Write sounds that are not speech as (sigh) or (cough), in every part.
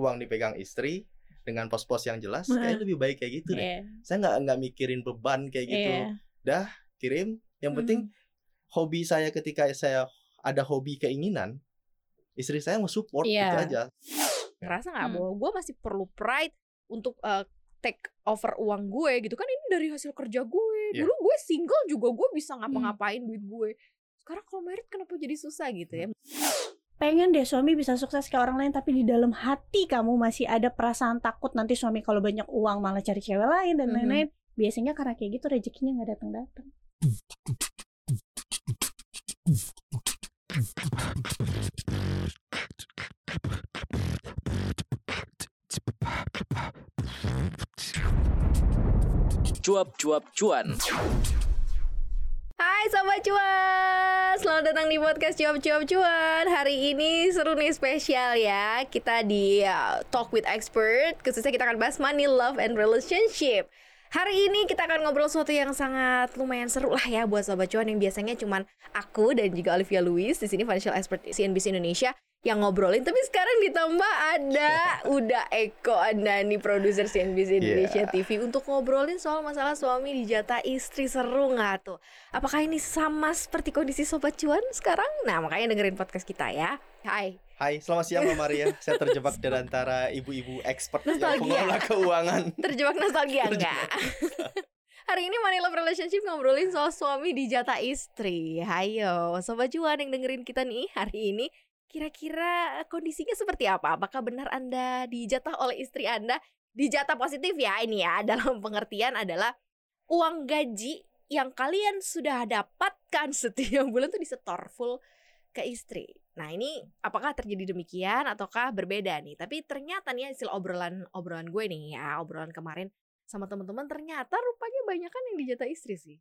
uang dipegang istri dengan pos-pos yang jelas kayak lebih baik kayak gitu deh. Iya. Saya nggak nggak mikirin beban kayak gitu. Iya. Dah kirim. Yang penting hobi saya ketika saya ada hobi keinginan, istri saya mau support Iya. gitu aja. ngerasa nggak Hmm. bahwa gue masih perlu pride untuk eh, take over uang gue gitu kan ini dari hasil kerja gue Iya. dulu gue single juga gue bisa ngapa-ngapain duit gue sekarang kalau merit kenapa jadi susah gitu ya pengen deh suami bisa sukses kayak orang lain tapi di dalam hati kamu masih ada perasaan takut nanti suami kalau banyak uang malah cari cewek lain dan Mhm. lain-lain biasanya karena kayak gitu rezekinya nggak datang datang Cuap-cuap cuan. Hai Sobat Cuan. Selamat datang di podcast Cuap Cuap Cuan. Hari ini seru nih spesial ya. Kita di uh, Talk with Expert. Khususnya kita akan bahas money, love, and relationship. Hari ini kita akan ngobrol sesuatu yang sangat lumayan seru lah ya buat Sobat Cuan yang biasanya cuman aku dan juga Olivia Louis di sini financial expert CNBC Indonesia yang ngobrolin tapi sekarang ditambah ada (laughs) udah Eko Andani produser CNBC Indonesia Yeah. TV untuk ngobrolin soal masalah suami dijatah istri seru nggak tuh Apakah ini sama seperti kondisi Sobat Cuan sekarang? Nah, makanya dengerin podcast kita ya. Hai. Hai, selamat siang Mbak Maria. Saya terjebak di antara ibu-ibu expert yang Nostalgia. pengelola keuangan. (laughs) Terjebak nostalgia enggak? (laughs) Hari ini Money Love Relationship ngobrolin soal suami dijatah istri. Hayo, Sobat Cuan yang dengerin kita nih hari ini kira-kira kondisinya seperti apa? Apakah benar Anda dijatah oleh istri Anda? Dijatah positif ya ini ya, (laughs) dalam pengertian adalah uang gaji yang kalian sudah dapatkan setiap bulan tuh disetor full ke istri. Nah ini apakah terjadi demikian ataukah berbeda nih? Tapi ternyata nih hasil obrolan obrolan gue nih ya obrolan kemarin sama teman-teman ternyata rupanya banyak kan yang dijatah istri sih.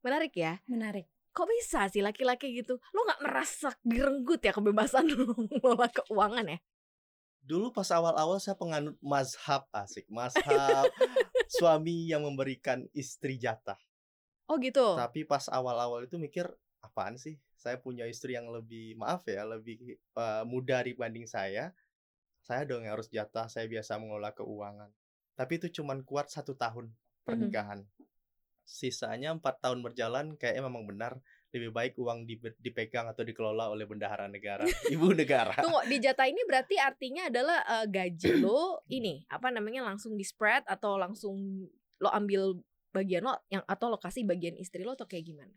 Menarik ya? menarik Kok bisa sih laki-laki gitu? Lo nggak merasa direnggut ya kebebasan lo (laughs) mengelola keuangan ya? Dulu pas awal-awal saya penganut mazhab asik, mazhab (laughs) suami yang memberikan istri jatah. Oh gitu. Tapi pas awal-awal itu mikir apaan sih? Saya punya istri yang lebih maaf ya, lebih eh, muda dibanding saya. Saya dong yang harus jatah. Saya biasa mengelola keuangan. Tapi itu cuman kuat satu tahun pernikahan. Sisanya empat tahun berjalan, kayaknya memang benar lebih baik uang di- dipegang atau dikelola oleh bendahara negara, (laughs) ibu negara. Tunggu, dijatah ini berarti artinya adalah eh, gaji (clears throat) lo ini apa namanya langsung di spread atau langsung lo ambil bagian lo yang atau lokasi bagian istri lo atau kayak gimana?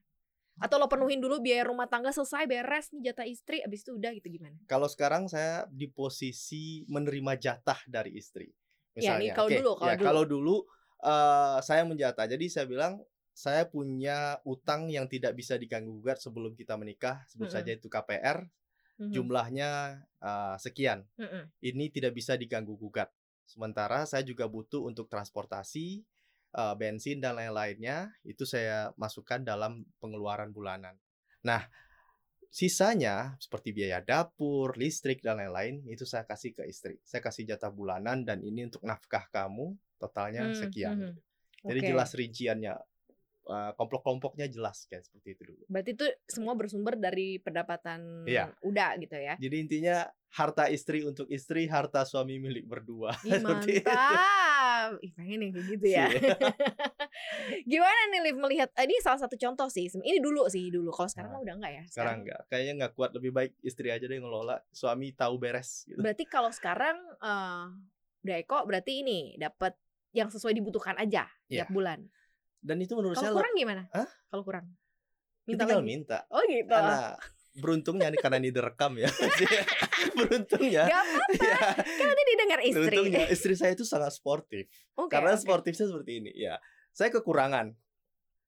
Atau lo penuhin dulu biaya rumah tangga selesai beres nih jatah istri abis itu udah gitu gimana? Kalau sekarang saya di posisi menerima jatah dari istri. Ya, Misalnya, nih, kalau Oke, dulu, kalau ya, dulu. kalau dulu eh, saya menjatah. Jadi saya bilang saya punya utang yang tidak bisa diganggu gugat sebelum kita menikah. Sebut Mm-mm. saja itu KPR. Mhm. Jumlahnya eh, sekian. Mm-mm. Ini tidak bisa diganggu gugat. Sementara saya juga butuh untuk transportasi, eh, bensin dan lain-lainnya. Itu saya masukkan dalam pengeluaran bulanan. Nah, sisanya seperti biaya dapur, listrik dan lain-lain itu saya kasih ke istri. Saya kasih jatah bulanan dan ini untuk nafkah kamu totalnya Hmm, sekian. mhm. Jadi jelas rinciannya eh, kelompok-kelompoknya jelas kayak seperti itu dulu. Berarti itu semua bersumber dari pendapatan Iya. udah gitu ya. Jadi intinya harta istri untuk istri, harta suami milik berdua. Ih, (laughs) Seperti mantap. Ih, pengen yang kayak gitu ya. Iya. (laughs) Gimana nih Liv melihat eh, ini salah satu contoh sih. Ini dulu sih dulu. Kalau sekarang Nah, mah udah enggak ya. Sekarang enggak, kayaknya nggak kuat lebih baik istri aja deh yang ngelola, suami tahu beres gitu. Berarti kalau sekarang eh udah Eko berarti ini dapat yang sesuai dibutuhkan aja Iya. tiap bulan. Dan itu menurut saya Kalau kurang gimana? Hah? Kalau kurang? minta Minta tinggal lagi. minta. Oh gitu. Karena beruntungnya nih karena ini direkam ya. (laughs) beruntungnya. Gak apa-apa. ya, Kan nanti didengar istri. beruntungnya istri saya itu sangat sportif. Oke, Karena oke. sportifnya seperti ini, ya. Saya kekurangan.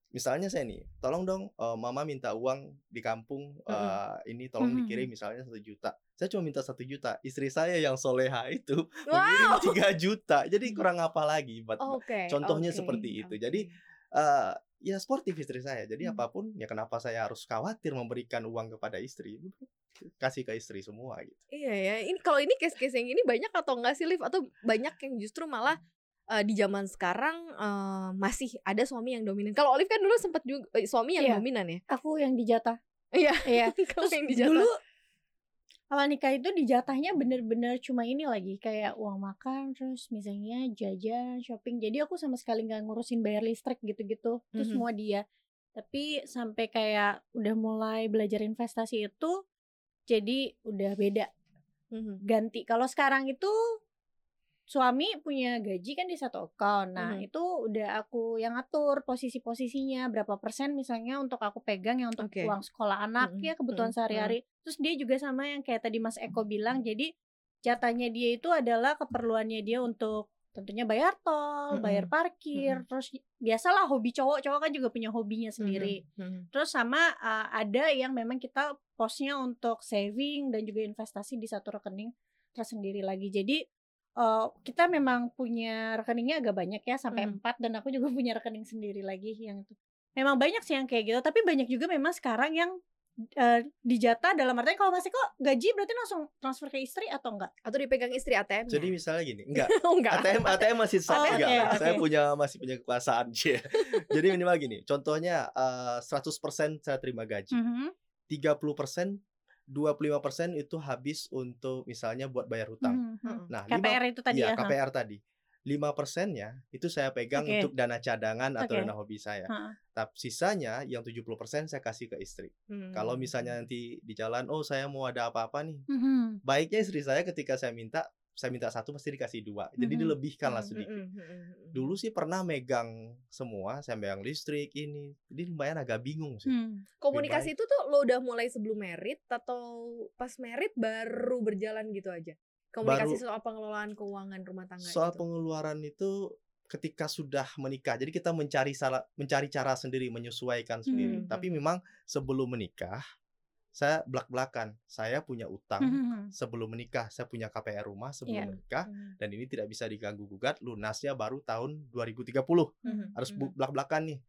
Misalnya saya nih, tolong dong, eh, mama minta uang di kampung, eh, ini tolong dikirim misalnya satu juta. Saya cuma minta satu juta. Istri saya yang soleha itu Wow. mengirim tiga juta. Jadi kurang apa lagi? buat Oke. Contohnya oke, seperti itu. oke. Jadi, eh, ya sportif istri saya. Jadi Hmm. apa pun, ya kenapa saya harus khawatir memberikan uang kepada istri? Kasih ke istri semua gitu. Iya ya, ini kalau ini case-case yang ini banyak atau enggak sih Liv? Atau banyak yang justru malah eh, di zaman sekarang eh, masih ada suami yang dominan. Kalau Olive kan dulu sempat juga eh, suami yang Iya. dominan ya. aku yang dijatah Iya. iya (laughs) Terus yang dijatah. dulu awal nikah itu dijatahnya bener-bener cuma ini lagi kayak uang makan terus misalnya jajan shopping. Jadi aku sama sekali nggak ngurusin bayar listrik gitu-gitu. Terus Mhm. semua dia. Tapi sampai kayak udah mulai belajar investasi itu jadi udah beda. Mhm. ganti. Kalau sekarang itu suami punya gaji kan di satu account nah Mhm. itu udah aku yang ngatur posisi-posisinya berapa persen misalnya untuk aku pegang yang untuk Oke. uang sekolah anak Mhm, ya kebutuhan mhm, sehari-hari terus dia juga sama yang kayak tadi Mas Eko bilang jadi jatahnya dia itu adalah keperluannya dia untuk tentunya bayar tol, bayar Mhm, parkir, mhm. terus biasalah hobi cowok, cowok kan juga punya hobinya sendiri. Mhm, mhm. Terus sama uh, ada yang memang kita posnya untuk saving dan juga investasi di satu rekening tersendiri lagi. Jadi uh, kita memang punya rekeningnya agak banyak ya sampai Hmm. empat dan aku juga (laughs) punya rekening sendiri lagi yang itu. Memang banyak sih yang kayak gitu, tapi banyak juga memang sekarang yang uh, dijatah dalam artinya kalau masih kok gaji berarti langsung transfer ke istri atau enggak? Atau dipegang istri ATM-nya? Jadi misalnya gini, (laughs) enggak oh, enggak. ATM ATM masih Oh, sah enggak. oke, Saya oke. punya masih punya kekuasaan (laughs) sih. Jadi minimal gini, contohnya eh, 100% saya terima gaji. Mhm. 30% 25% itu habis untuk misalnya buat bayar hutang. Mhm, mhm. Nah, lima- KPR itu tadi Iya, ya. ha. KPR tadi. 5%-nya itu saya pegang Oke. untuk dana cadangan atau Oke. dana hobi saya. Ha. Tapi sisanya yang 70% saya kasih ke istri. Hmm. Kalau misalnya nanti di jalan, oh saya mau ada apa-apa nih. Mhm. Baiknya istri saya ketika saya minta, saya minta satu pasti dikasih dua. Jadi dilebihkan lah sedikit. Dulu sih pernah megang semua, saya megang listrik ini. Jadi lumayan agak bingung sih. Hmm. Komunikasi itu tuh lo udah mulai sebelum merit atau pas merit baru berjalan gitu aja? Komunikasi Baru- soal pengelolaan keuangan rumah tangga Soal gitu. pengeluaran itu ketika sudah menikah. Jadi kita mencari salah mencari cara sendiri, menyesuaikan sendiri. Hmm. Tapi memang sebelum menikah saya belak-belakan. Saya punya utang Mhm. sebelum menikah, saya punya KPR rumah sebelum Iya. menikah Hmm. dan ini tidak bisa diganggu gugat. Lunasnya baru tahun 2030. Mhm, Harus mhm. bu- belak-belakan nih.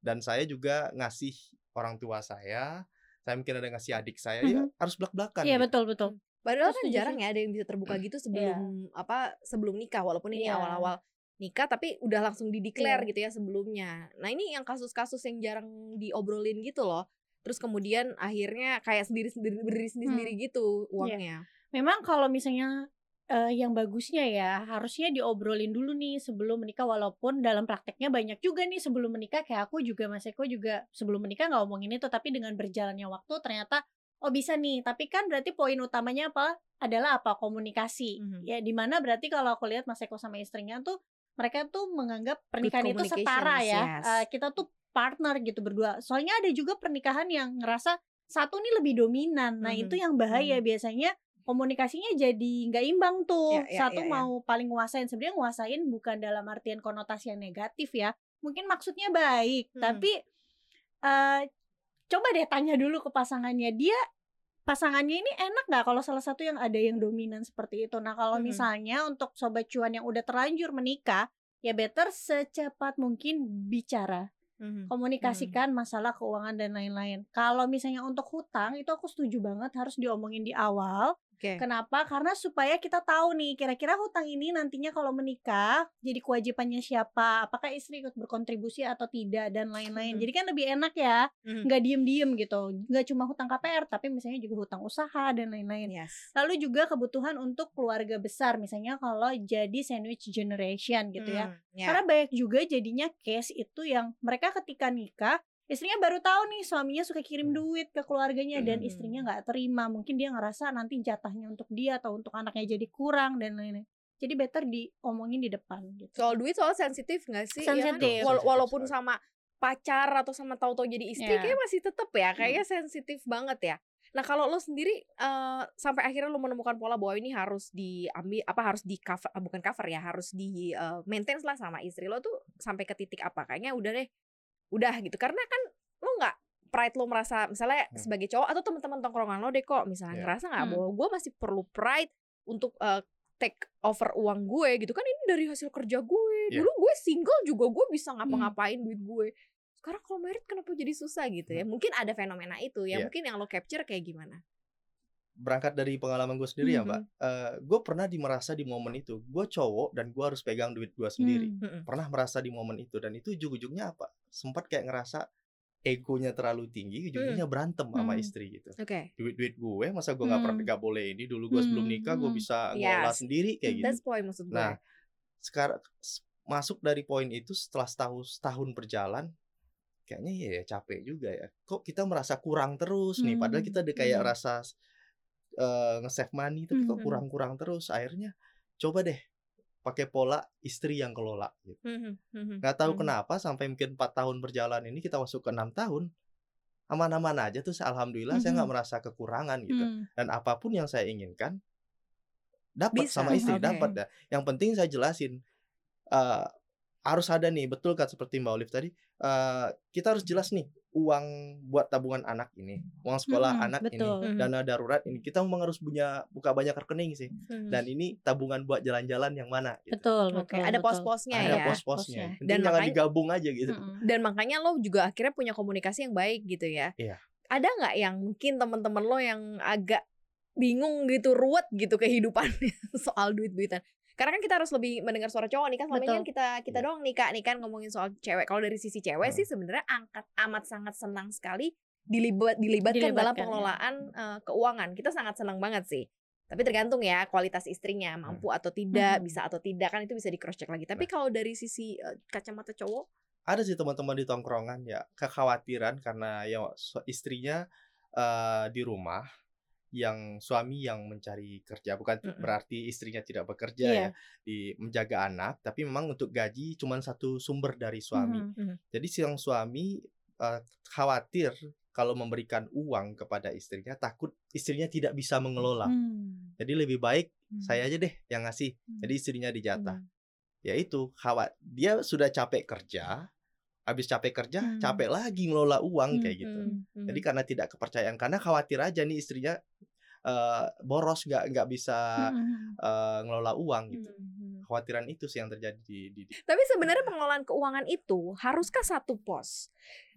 Dan saya juga ngasih orang tua saya, saya mungkin ada ngasih adik saya, ya Mhm. harus belak-belakan. Iya gitu. betul betul. Padahal kan jarang sih. ya ada yang bisa terbuka gitu sebelum apa sebelum nikah walaupun ini Iya. awal-awal nikah tapi udah langsung dideklar Iya. gitu ya sebelumnya. Nah, ini yang kasus-kasus yang jarang diobrolin gitu loh. Terus kemudian akhirnya kayak sendiri-sendiri berdiri sendiri-sendiri Hmm. gitu uangnya. Memang kalau misalnya eh, yang bagusnya ya harusnya diobrolin dulu nih sebelum menikah walaupun dalam prakteknya banyak juga nih sebelum menikah kayak aku juga Mas Eko juga sebelum menikah nggak ngomongin itu tapi dengan berjalannya waktu ternyata oh bisa nih tapi kan berarti poin utamanya apa adalah apa komunikasi Mhm. ya di mana berarti kalau aku lihat Mas Eko sama istrinya tuh mereka tuh menganggap pernikahan itu setara ya yes. Eh, kita tuh partner gitu berdua. Soalnya ada juga pernikahan yang ngerasa satu nih lebih dominan. Nah Mhm. itu yang bahaya biasanya komunikasinya jadi nggak imbang tuh. Ya, ya, satu ya, mau paling nguasain sebenarnya nguasain bukan dalam artian konotasi yang negatif ya mungkin maksudnya baik. Hmm. tapi eh coba deh tanya dulu ke pasangannya dia pasangannya ini enak nggak kalau salah satu yang ada yang dominan seperti itu? Nah kalau Hmm. misalnya untuk sobat cuan yang udah terlanjur menikah ya better secepat mungkin bicara Mhm. komunikasikan masalah keuangan dan lain-lain. Kalau misalnya untuk hutang itu aku setuju banget harus diomongin di awal. Oke. Kenapa? Karena supaya kita tahu nih kira-kira hutang ini nantinya kalau menikah jadi kewajibannya siapa, apakah istri ikut berkontribusi atau tidak dan lain-lain. Mhm. Jadi kan lebih enak ya, Mhm. nggak diem-diem gitu. Nggak cuma hutang KPR tapi misalnya juga hutang usaha dan lain-lain. Yes. Lalu juga kebutuhan untuk keluarga besar misalnya kalau jadi sandwich generation gitu ya. Hmm, ya. Karena banyak juga jadinya case itu yang mereka ketika nikah istrinya baru tahu nih suaminya suka kirim Hmm. duit ke keluarganya dan Hmm. istrinya nggak terima mungkin dia ngerasa nanti jatahnya untuk dia atau untuk anaknya jadi kurang dan lain-lain jadi better diomongin di depan gitu soal duit soal sensitif nggak sih? Ya kan? Sensitif. Wala- Sensitif walaupun sama pacar atau sama tahu-tahu jadi istri Iya. kayak masih tetep ya kayaknya sensitif banget ya. Nah kalau lo sendiri eh, sampai akhirnya lo menemukan pola bahwa ini harus diambil apa harus di cover bukan cover ya harus di eh, maintain lah sama istri lo tuh sampai ke titik apa kayaknya udah deh udah gitu karena kan lo nggak pride lo merasa misalnya Hmm. sebagai cowok atau teman-teman tongkrongan lo deh kok misalnya Iya. ngerasa nggak Hmm. bahwa gue masih perlu pride untuk eh, take over uang gue gitu kan ini dari hasil kerja gue Iya. dulu gue single juga gue bisa ngapa-ngapain duit gue sekarang kalau merit kenapa jadi susah gitu ya mungkin ada fenomena itu ya Iya. mungkin yang lo capture kayak gimana Berangkat dari pengalaman gue sendiri ya, Mhm. Mbak. Eh, gue pernah di merasa di momen itu, gue cowok dan gue harus pegang duit gue sendiri. Hmm. Mm-mm. Pernah merasa di momen itu dan itu ujung-ujungnya apa? Sempat kayak ngerasa egonya terlalu tinggi, ujung-ujungnya berantem sama Hmm. istri gitu. Oke. Duit-duit gue, masa gue nggak pernah Hmm. nggak boleh ini dulu gue sebelum Hmm, nikah gue hmm. bisa ngelola Yes. sendiri kayak gitu. That's point maksud gue. Nah, sekarang masuk dari poin itu setelah setahun setahun berjalan, kayaknya ya, ya capek juga ya. Kok kita merasa kurang terus nih, padahal Hmm, kita ada kayak hmm. rasa eh, nge-save money, tapi kok Hmm. kurang-kurang terus. Akhirnya coba deh pakai pola istri yang kelola. Gitu. Mhm, mhm, Nggak tahu mhm. kenapa sampai mungkin empat tahun berjalan ini kita masuk ke enam tahun, aman-aman aja tuh. Alhamdulillah saya nggak Mhm. merasa kekurangan gitu. Hmm. Dan apa pun yang saya inginkan dapat sama istri oke. dapat ya. Yang penting saya jelasin eh, harus ada nih betul kan seperti Mbak Olive tadi eh, kita harus jelas nih uang buat tabungan anak ini, uang sekolah Hmm, anak betul. ini, dana darurat ini kita memang harus punya buka banyak rekening sih. Mhm. Dan ini tabungan buat jalan-jalan yang mana gitu. Betul, Oke, betul. ada betul. pos-posnya Ada ya. pos-posnya. posnya. Penting Dan jangan makanya- digabung aja gitu. Dan makanya lo juga akhirnya punya komunikasi yang baik gitu ya. Iya. Ada nggak yang mungkin teman-teman lo yang agak bingung gitu, ruwet gitu kehidupannya (laughs) soal duit-duitan. Karena kan kita harus lebih mendengar suara cowok nih kan selama ini kan kita kita Iya. doang nih kak nih kan ngomongin soal cewek. Kalau dari sisi cewek Hmm. sih sebenarnya angkat amat sangat senang sekali dilibat dilibatkan, dalam Dilibatkan, ya. pengelolaan eh, keuangan. Kita sangat senang banget sih. Tapi tergantung ya kualitas istrinya mampu atau tidak, Hmm. bisa atau tidak kan itu bisa di cross check lagi. Tapi Nah. kalau dari sisi eh, kacamata cowok, ada sih teman-teman di tongkrongan ya kekhawatiran karena ya istrinya eh, di rumah yang suami yang mencari kerja bukan Mm-mm. berarti istrinya tidak bekerja Iya. ya di menjaga anak tapi memang untuk gaji cuma satu sumber dari suami Mhm. jadi siang suami eh, khawatir kalau memberikan uang kepada istrinya takut istrinya tidak bisa mengelola Hmm. jadi lebih baik Hmm. saya aja deh yang ngasih Hmm. jadi istrinya dijatah Hmm. ya itu khawat dia sudah capek kerja habis capek kerja Hmm. capek lagi ngelola uang Hmm, kayak gitu Hmm, hmm. jadi karena tidak kepercayaan karena khawatir aja nih istrinya eh, boros nggak nggak bisa eh, ngelola uang gitu Hmm, hmm. khawatiran itu sih yang terjadi di, di, di- Tapi sebenarnya pengelolaan keuangan itu haruskah satu pos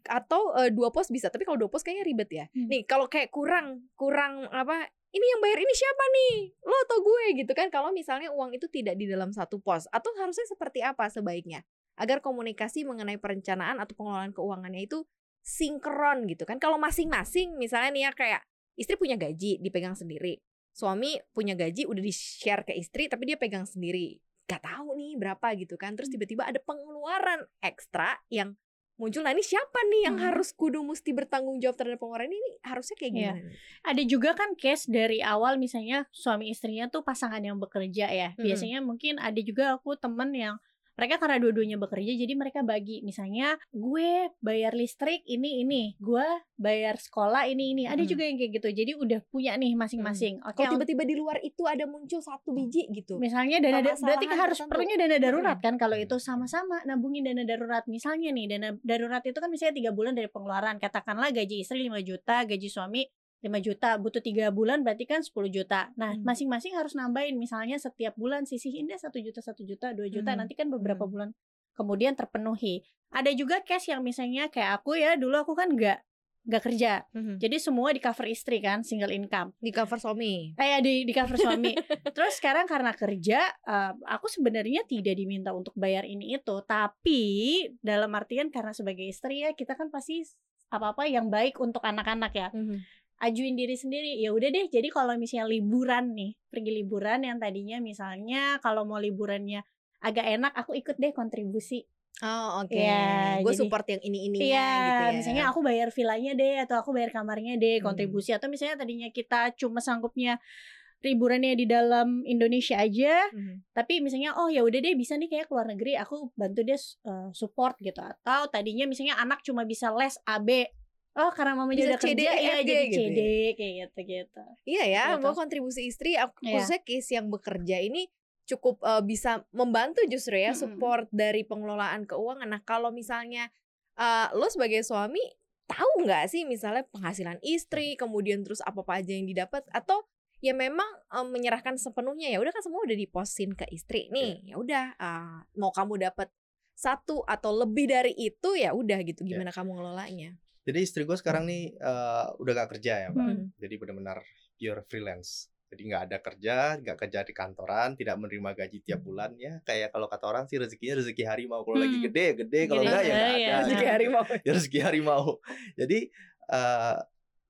atau eh, dua pos bisa? Tapi kalau dua pos kayaknya ribet ya. Hmm. Nih kalau kayak kurang kurang apa? Ini yang bayar ini siapa nih? Lo atau gue gitu kan? Kalau misalnya uang itu tidak di dalam satu pos atau harusnya seperti apa sebaiknya agar komunikasi mengenai perencanaan atau pengelolaan keuangannya itu sinkron gitu kan? Kalau masing-masing misalnya nih ya kayak istri punya gaji dipegang sendiri, suami punya gaji udah di share ke istri tapi dia pegang sendiri gak tahu nih berapa gitu kan terus tiba-tiba ada pengeluaran ekstra yang muncul nah ini siapa nih yang Hmm. harus kudu mesti bertanggung jawab terhadap pengeluaran ini harusnya kayak Iya. gimana nih? Ada juga kan case dari awal misalnya suami istrinya tuh pasangan yang bekerja ya. Mhm. Biasanya mungkin ada juga aku temen yang mereka karena dua-duanya bekerja jadi mereka bagi misalnya gue bayar listrik ini ini, gue bayar sekolah ini ini. Ada Mhm. juga yang kayak gitu. Jadi udah punya nih masing-masing. Oke, kalau tiba-tiba di luar itu ada muncul satu biji gitu misalnya dana da- berarti harus tertentu. perlunya dana darurat kan kalau Hmm. itu sama-sama nabungin dana darurat misalnya nih dana darurat itu kan misalnya tiga bulan dari pengeluaran katakanlah gaji istri 5 juta gaji suami 5 juta butuh tiga bulan berarti kan 10 juta nah Hmm. masing-masing harus nambahin misalnya setiap bulan sisihin deh satu juta satu juta dua juta Hmm. nanti kan beberapa Hmm. bulan kemudian terpenuhi ada juga case yang misalnya kayak aku ya dulu aku kan nggak nggak kerja Mhm. jadi semua di cover istri kan single income di cover suami kayak di di cover suami. Terus sekarang karena kerja, eh, aku sebenarnya tidak diminta untuk bayar ini itu, tapi dalam artian karena sebagai istri ya kita kan pasti apa-apa yang baik untuk anak-anak ya. Ajuin diri sendiri. Ya udah deh. Jadi kalau misalnya liburan nih, pergi liburan yang tadinya misalnya kalau mau liburannya agak enak, aku ikut deh kontribusi. oh oke Iya, gue jadi- support yang ini ini Iya, gitu ya misalnya aku bayar villanya deh atau aku bayar kamarnya deh Hmm. kontribusi atau misalnya tadinya kita cuma sanggupnya liburannya di dalam Indonesia aja, Mhm. tapi misalnya oh ya udah deh bisa nih kayak keluar negeri aku bantu dia uh, support gitu atau tadinya misalnya anak cuma bisa les AB oh karena mamanya Bisa udah CD, kerja ya EFG jadi gitu CD kayak gitu gitu Iya ya, Gitu. bahwa kontribusi istri, aku Iya. khususnya case yang bekerja ini cukup eh, bisa membantu justru ya Mm-mm. support dari pengelolaan keuangan. Nah kalau misalnya eh, lo sebagai suami tahu nggak sih misalnya penghasilan istri, kemudian terus apa apa aja yang didapat atau ya memang eh, menyerahkan sepenuhnya ya udah kan semua udah diposin ke istri nih ya udah eh, mau kamu dapat satu atau lebih dari itu ya udah gitu Iya. gimana kamu ngelolanya jadi istri gue sekarang nih eh, udah gak kerja ya mbak Hmm. jadi benar-benar pure freelance Jadi nggak ada kerja, nggak kerja di kantoran, tidak menerima gaji tiap bulan ya. Kayak kalau kata orang sih rezekinya rezeki harimau. Kalau lagi Hmm. gede, gede. Kalau enggak ya nggak iya, ada. Rezeki harimau. (laughs) Ya rezeki harimau. Jadi eh,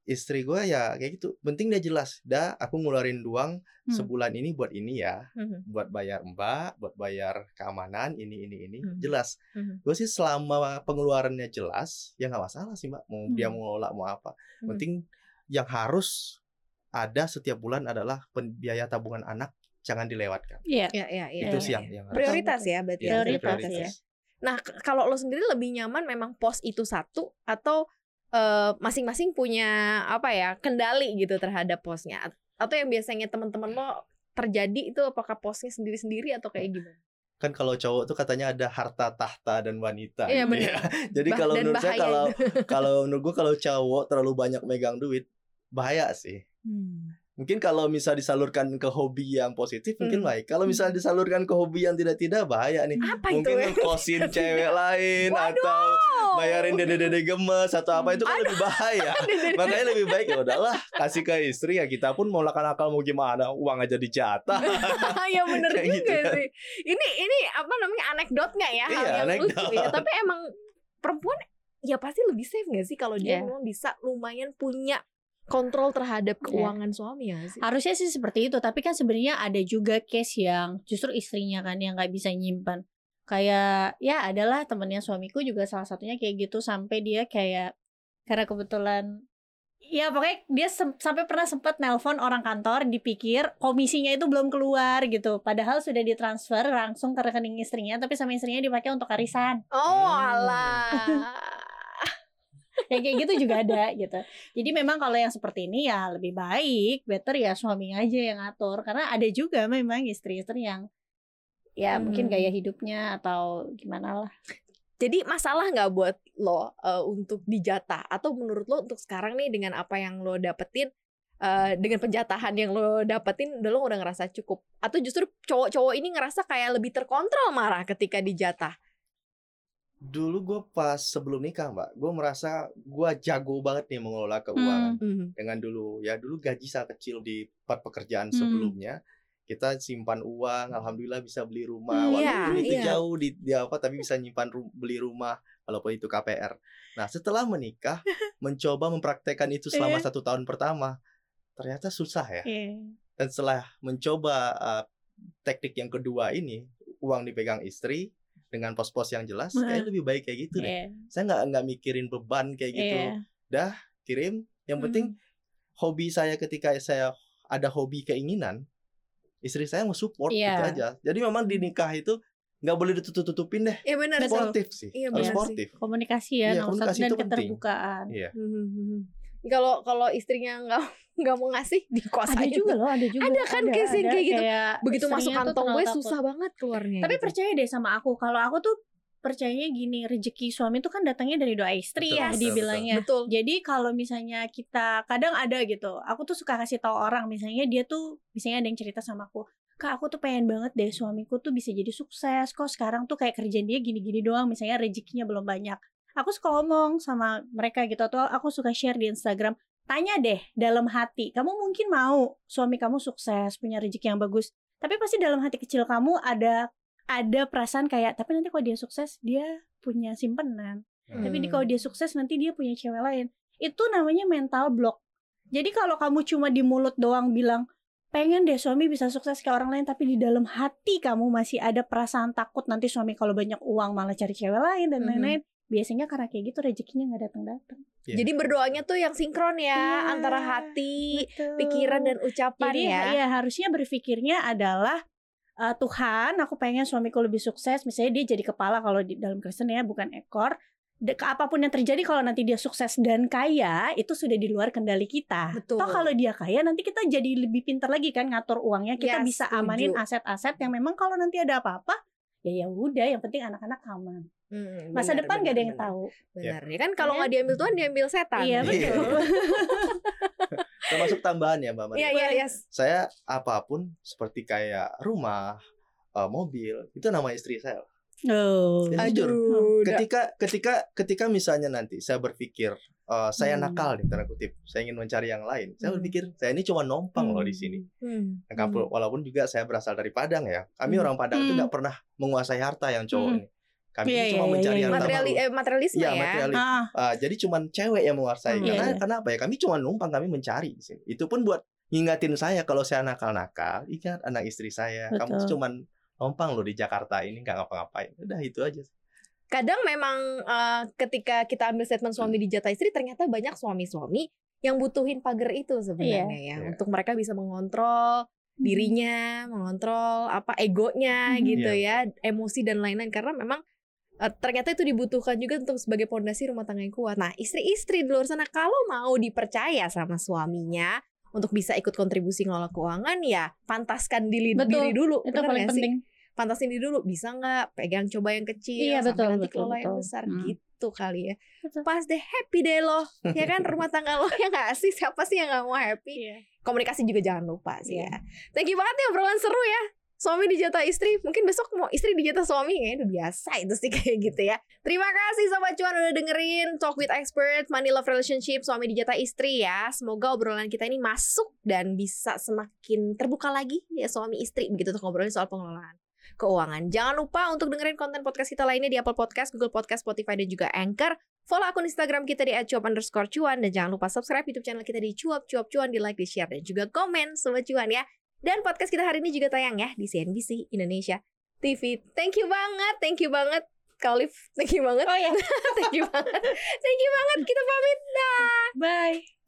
istri gue ya kayak gitu. Penting dia jelas. Dah, aku ngeluarin uang Hmm. sebulan ini buat ini ya, Mhm. buat bayar mbak, buat bayar keamanan, ini ini ini. Hmm. Jelas. Mhm. Gue sih selama pengeluarannya jelas, ya nggak masalah sih mbak. Mau dia Hmm. mau ngelola mau apa. Hmm. Penting yang harus ada setiap bulan adalah biaya tabungan anak jangan dilewatkan. Iya. Ya, ya, ya. itu Iya, sih ya, yang ya. yang harus. prioritas ya berarti. Iya, ya, Prioritas, ya. ya. Nah, kalau lo sendiri lebih nyaman memang pos itu satu atau eh, masing-masing punya apa ya kendali gitu terhadap posnya atau yang biasanya teman-teman lo terjadi itu apakah posnya sendiri-sendiri atau kayak gimana? Kan kalau cowok tuh katanya ada harta tahta dan wanita. Iya, gitu ya. (laughs) Jadi Bah- kalau menurut saya kalau (laughs) kalau menurut gua kalau cowok terlalu banyak megang duit bahaya sih. Hmm. Mungkin kalau misal disalurkan ke hobi yang positif mungkin Hmm. baik. Kalau misal disalurkan ke hobi yang tidak-tidak bahaya nih. Apa itu? mungkin (laughs) ya? ngekosin cewek lain atau bayarin dede-dede gemes atau apa itu kan lebih bahaya. (laughs) Makanya lebih baik ya udahlah kasih ke istri ya kita pun mau lakukan akal mau gimana uang aja dijatah. (laughs) ya bener Kayak juga gitu kan. sih. Ini ini apa namanya anekdot nggak ya? Hal Iya, yang lucu anekdot. ya. Tapi emang perempuan ya pasti lebih safe nggak sih kalau dia Iya. memang bisa lumayan punya kontrol terhadap Iya. keuangan suami ya sih? Harusnya sih seperti itu, tapi kan sebenarnya ada juga case yang justru istrinya kan yang nggak bisa nyimpan. Kayak ya adalah temennya suamiku juga salah satunya kayak gitu sampai dia kayak karena kebetulan ya pokoknya dia sampai pernah sempat nelpon orang kantor dipikir komisinya itu belum keluar gitu. Padahal sudah ditransfer langsung ke rekening istrinya tapi sama istrinya dipakai untuk arisan. Oh Hmm. alah. Ya (laughs) kayak gitu juga ada gitu. Jadi memang kalau yang seperti ini ya lebih baik, better ya suaminya aja yang ngatur. Karena ada juga memang istri-istri yang ya mungkin Hmm. gaya hidupnya atau gimana lah. Jadi masalah nggak buat lo eh, untuk dijatah atau menurut lo untuk sekarang nih dengan apa yang lo dapetin eh, dengan penjatahan yang lo dapetin udah lo udah ngerasa cukup atau justru cowok-cowok ini ngerasa kayak lebih terkontrol marah ketika dijatah. Dulu gue pas sebelum nikah mbak, gue merasa gue jago banget nih mengelola keuangan. Mhm. Dengan dulu ya dulu gaji sangat kecil di tempat pekerjaan Hmm. sebelumnya kita simpan uang, alhamdulillah bisa beli rumah Hmm, walaupun iya, itu iya. jauh di, di apa tapi bisa nyimpan ru- beli rumah walaupun itu KPR. Nah setelah menikah (laughs) mencoba mempraktekkan itu selama Iya. satu tahun pertama ternyata susah ya. Iya. Dan setelah mencoba uh, teknik yang kedua ini uang dipegang istri dengan pos-pos yang jelas Nah. kayak lebih baik kayak gitu deh. Iya. Saya nggak nggak mikirin beban kayak gitu. Iya. Kirim. Yang penting Hmm. hobi saya ketika saya ada hobi keinginan, istri saya mau support Iya. gitu aja. Jadi memang di nikah itu nggak boleh ditutup-tutupin deh. Iya benar Betul. Sportif sih. Iya, Harus sih. sportif. Komunikasi ya satu komunikasi dan itu penting. keterbukaan. Iya. Mhm. Kalau kalau istrinya nggak (laughs) nggak mau ngasih Ada dikuasain. juga loh, ada juga. Ada kan case kayak gitu. Begitu masuk kantong gue susah banget keluarnya. Tapi gitu. percaya deh sama aku, kalau aku tuh percayanya gini, rezeki suami tuh kan datangnya dari doa istri Betul, ya betul, dibilangnya. betul. Jadi kalau misalnya kita kadang ada gitu, aku tuh suka kasih tahu orang misalnya dia tuh misalnya ada yang cerita sama aku, "Kak, aku tuh pengen banget deh suamiku tuh bisa jadi sukses. Kok sekarang tuh kayak kerjaan dia gini-gini doang, misalnya rezekinya belum banyak." Aku suka ngomong sama mereka gitu atau aku suka share di Instagram, tanya deh dalam hati, kamu mungkin mau suami kamu sukses, punya rezeki yang bagus, tapi pasti dalam hati kecil kamu ada ada perasaan kayak tapi nanti kalau dia sukses dia punya simpenan tapi Hmm. kalau dia sukses nanti dia punya cewek lain itu namanya mental block jadi kalau kamu cuma di mulut doang bilang pengen deh suami bisa sukses kayak orang lain tapi di dalam hati kamu masih ada perasaan takut nanti suami kalau banyak uang malah cari cewek lain dan Mhm. lain-lain biasanya karena kayak gitu rezekinya nggak datang datang Iya. Jadi berdoanya tuh yang sinkron ya Iya, antara hati, pikiran dan ucapan Jadi ya. ya harusnya berpikirnya adalah eh, Tuhan, aku pengen suamiku lebih sukses. Misalnya dia jadi kepala kalau di dalam Kristen ya, bukan ekor. De- ke apa pun yang terjadi kalau nanti dia sukses dan kaya, itu sudah di luar kendali kita. Betul. Toh kalau dia kaya, nanti kita jadi lebih pintar lagi kan ngatur uangnya. Kita Ya, bisa setuju. amanin aset-aset yang memang kalau nanti ada apa-apa, ya ya udah. Yang penting anak-anak aman. Hmm, Masa benar, depan gak ada benar, yang benar. tahu. Benar. Ya kan kalau Iya. nggak diambil Tuhan diambil setan. Iya Iya. betul. (laughs) Termasuk tambahan ya Mbak Maria. Iya iya yes. Saya apa pun seperti kayak rumah, eh, mobil, itu nama istri saya. Oh. Ya, jujur. Aduh, udah. ketika ketika ketika misalnya nanti saya berpikir eh, saya Hmm. nakal nih tanda kutip saya ingin mencari yang lain saya Hmm. berpikir saya ini cuma numpang loh di sini Hmm. Nah, kampung- walaupun juga saya berasal dari Padang ya kami Hmm. orang Padang itu Hmm. nggak pernah menguasai harta yang cowok Hmm. ini kami Iya, ini cuma mencari iya, harta iya. Materiali, baru eh, materialisme Iya, ya. materialis. Ah, Ah, jadi cuman cewek yang menguasai Hmm. karena Iya, iya. kenapa ya kami cuma numpang kami mencari di sini itu pun buat ngingatin saya kalau saya nakal-nakal ingat anak istri saya kamu tuh Betul. cuman numpang loh di Jakarta ini nggak ngapa-ngapain udah itu aja Kadang memang eh, ketika kita ambil statement suami Hmm. di jatah istri ternyata banyak suami-suami yang butuhin pagar itu sebenarnya ya Iya. untuk mereka bisa mengontrol dirinya, mengontrol apa egonya Mhm. gitu Iya. ya, emosi dan lain-lain karena memang eh, ternyata itu dibutuhkan juga untuk sebagai pondasi rumah tangga yang kuat. Nah, istri-istri di luar sana kalau mau dipercaya sama suaminya untuk bisa ikut kontribusi ngelola keuangan ya pantaskan diri, Betul. diri dulu. itu bener paling nggak sih? penting. Pantasin diri dulu bisa nggak pegang coba yang kecil Iya, sampai betul, nanti betul, kelola yang betul. besar Hmm. gitu kali ya. Betul. Pas deh happy deh lo, ya kan rumah tangga lo ya nggak sih siapa sih yang nggak mau happy? Iya. Komunikasi juga jangan lupa sih Iya. ya. Thank you banget nih obrolan seru ya. Suami dijatah istri, mungkin besok mau istri dijatah suami kayaknya udah biasa itu sih (laughs) kayak gitu ya. Terima kasih Sobat Cuan udah dengerin Talk with Expert Money Love Relationship Suami dijatah istri ya. Semoga obrolan kita ini masuk dan bisa semakin terbuka lagi ya suami istri begitu untuk ngobrolin soal pengelolaan keuangan. Jangan lupa untuk dengerin konten podcast kita lainnya di Apple Podcast, Google Podcast, Spotify, dan juga Anchor. Follow akun Instagram kita di @cuap underscore cuan dan jangan lupa subscribe YouTube channel kita di cuap cuap cuan di like, di share dan juga komen sobat cuan ya. Dan podcast kita hari ini juga tayang ya di CNBC Indonesia TV. Thank you banget, thank you banget. Kak Olive, thank you banget. Oh ya, (laughs) thank you banget. Thank you banget. Kita pamit. Dah. bye.